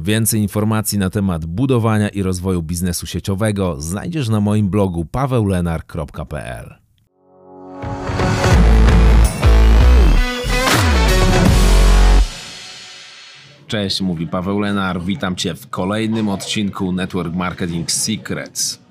Więcej informacji na temat budowania i rozwoju biznesu sieciowego znajdziesz na moim blogu pawełlenar.pl. Cześć, mówi Paweł Lenar. Witam Cię w kolejnym odcinku Network Marketing Secrets.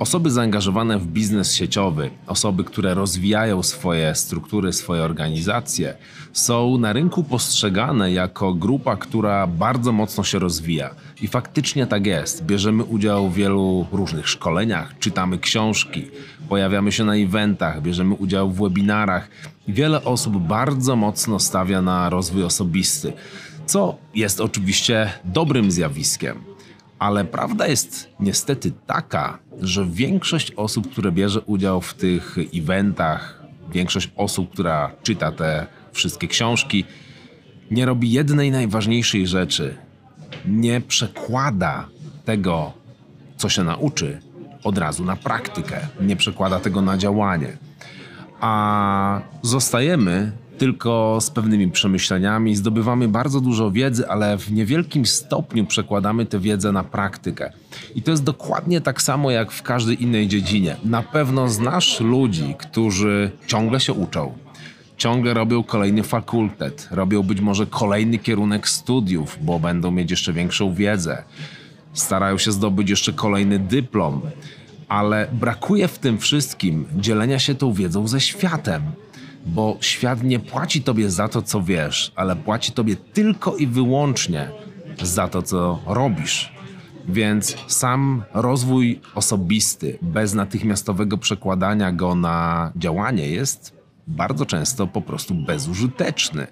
Osoby zaangażowane w biznes sieciowy, osoby, które rozwijają swoje struktury, swoje organizacje, są na rynku postrzegane jako grupa, która bardzo mocno się rozwija. I faktycznie tak jest. Bierzemy udział w wielu różnych szkoleniach, czytamy książki, pojawiamy się na eventach, bierzemy udział w webinarach. Wiele osób bardzo mocno stawia na rozwój osobisty, co jest oczywiście dobrym zjawiskiem. Ale prawda jest niestety taka, że większość osób, które bierze udział w tych eventach, większość osób, która czyta te wszystkie książki, nie robi jednej najważniejszej rzeczy. Nie przekłada tego, co się nauczy, od razu na praktykę. Nie przekłada tego na działanie. A zostajemy tylko z pewnymi przemyśleniami, zdobywamy bardzo dużo wiedzy, ale w niewielkim stopniu przekładamy tę wiedzę na praktykę. I to jest dokładnie tak samo jak w każdej innej dziedzinie. Na pewno znasz ludzi, którzy ciągle się uczą, ciągle robią kolejny fakultet, robią być może kolejny kierunek studiów, bo będą mieć jeszcze większą wiedzę, starają się zdobyć jeszcze kolejny dyplom, ale brakuje w tym wszystkim dzielenia się tą wiedzą ze światem bo świat nie płaci tobie za to, co wiesz, ale płaci tobie tylko i wyłącznie za to, co robisz. Więc sam rozwój osobisty bez natychmiastowego przekładania go na działanie jest bardzo często po prostu bezużyteczny,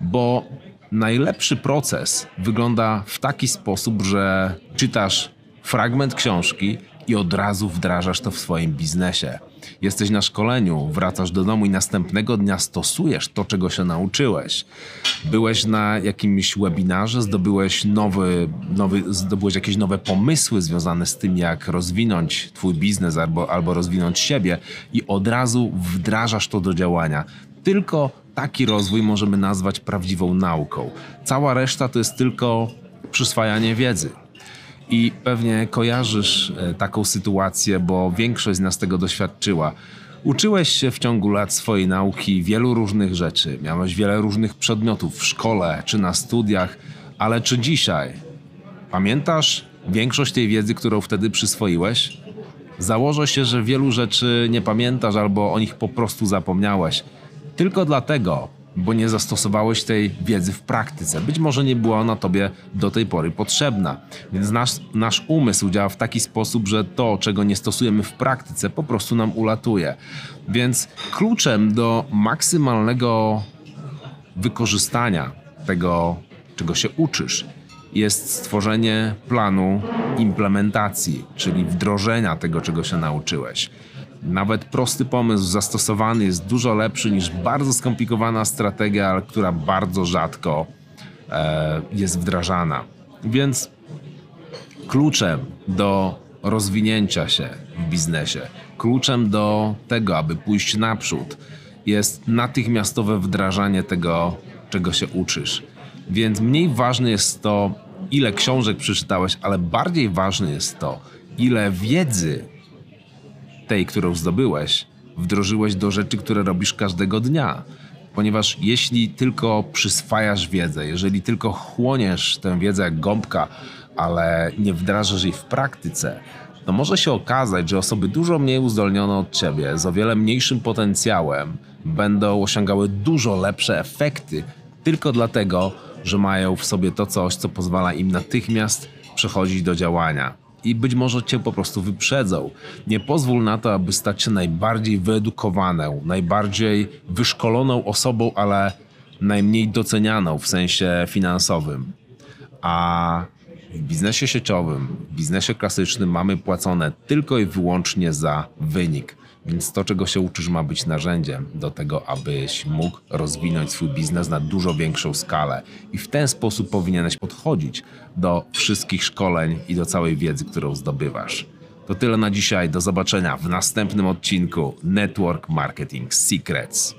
bo najlepszy proces wygląda w taki sposób, że czytasz fragment książki i od razu wdrażasz to w swoim biznesie. Jesteś na szkoleniu, wracasz do domu i następnego dnia stosujesz to, czego się nauczyłeś. Byłeś na jakimś webinarze, zdobyłeś, nowy, nowy, zdobyłeś jakieś nowe pomysły związane z tym, jak rozwinąć Twój biznes albo, albo rozwinąć siebie i od razu wdrażasz to do działania. Tylko taki rozwój możemy nazwać prawdziwą nauką. Cała reszta to jest tylko przyswajanie wiedzy. I pewnie kojarzysz e, taką sytuację, bo większość z nas tego doświadczyła. Uczyłeś się w ciągu lat swojej nauki wielu różnych rzeczy, miałeś wiele różnych przedmiotów w szkole czy na studiach, ale czy dzisiaj pamiętasz większość tej wiedzy, którą wtedy przyswoiłeś? Założę się, że wielu rzeczy nie pamiętasz albo o nich po prostu zapomniałeś. Tylko dlatego, bo nie zastosowałeś tej wiedzy w praktyce. Być może nie była ona tobie do tej pory potrzebna. Więc nasz, nasz umysł działa w taki sposób, że to, czego nie stosujemy w praktyce, po prostu nam ulatuje. Więc kluczem do maksymalnego wykorzystania tego, czego się uczysz, jest stworzenie planu implementacji, czyli wdrożenia tego, czego się nauczyłeś. Nawet prosty pomysł zastosowany jest dużo lepszy niż bardzo skomplikowana strategia, która bardzo rzadko e, jest wdrażana. Więc kluczem do rozwinięcia się w biznesie, kluczem do tego, aby pójść naprzód, jest natychmiastowe wdrażanie tego, czego się uczysz. Więc mniej ważne jest to, ile książek przeczytałeś, ale bardziej ważne jest to, ile wiedzy tej, którą zdobyłeś, wdrożyłeś do rzeczy, które robisz każdego dnia. Ponieważ jeśli tylko przyswajasz wiedzę, jeżeli tylko chłoniesz tę wiedzę jak gąbka, ale nie wdrażasz jej w praktyce, to może się okazać, że osoby dużo mniej uzdolnione od ciebie, z o wiele mniejszym potencjałem, będą osiągały dużo lepsze efekty tylko dlatego, że mają w sobie to coś, co pozwala im natychmiast przechodzić do działania i być może cię po prostu wyprzedzą. Nie pozwól na to, aby stać się najbardziej wyedukowaną, najbardziej wyszkoloną osobą, ale najmniej docenianą w sensie finansowym. A w biznesie sieciowym, w biznesie klasycznym mamy płacone tylko i wyłącznie za wynik. Więc to, czego się uczysz, ma być narzędziem do tego, abyś mógł rozwinąć swój biznes na dużo większą skalę. I w ten sposób powinieneś podchodzić do wszystkich szkoleń i do całej wiedzy, którą zdobywasz. To tyle na dzisiaj. Do zobaczenia w następnym odcinku Network Marketing Secrets.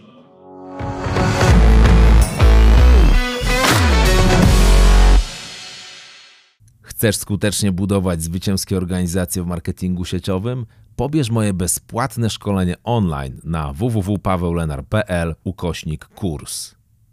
Chcesz skutecznie budować zwycięskie organizacje w marketingu sieciowym? Pobierz moje bezpłatne szkolenie online na www.paweulenar.pl ukośnik kurs.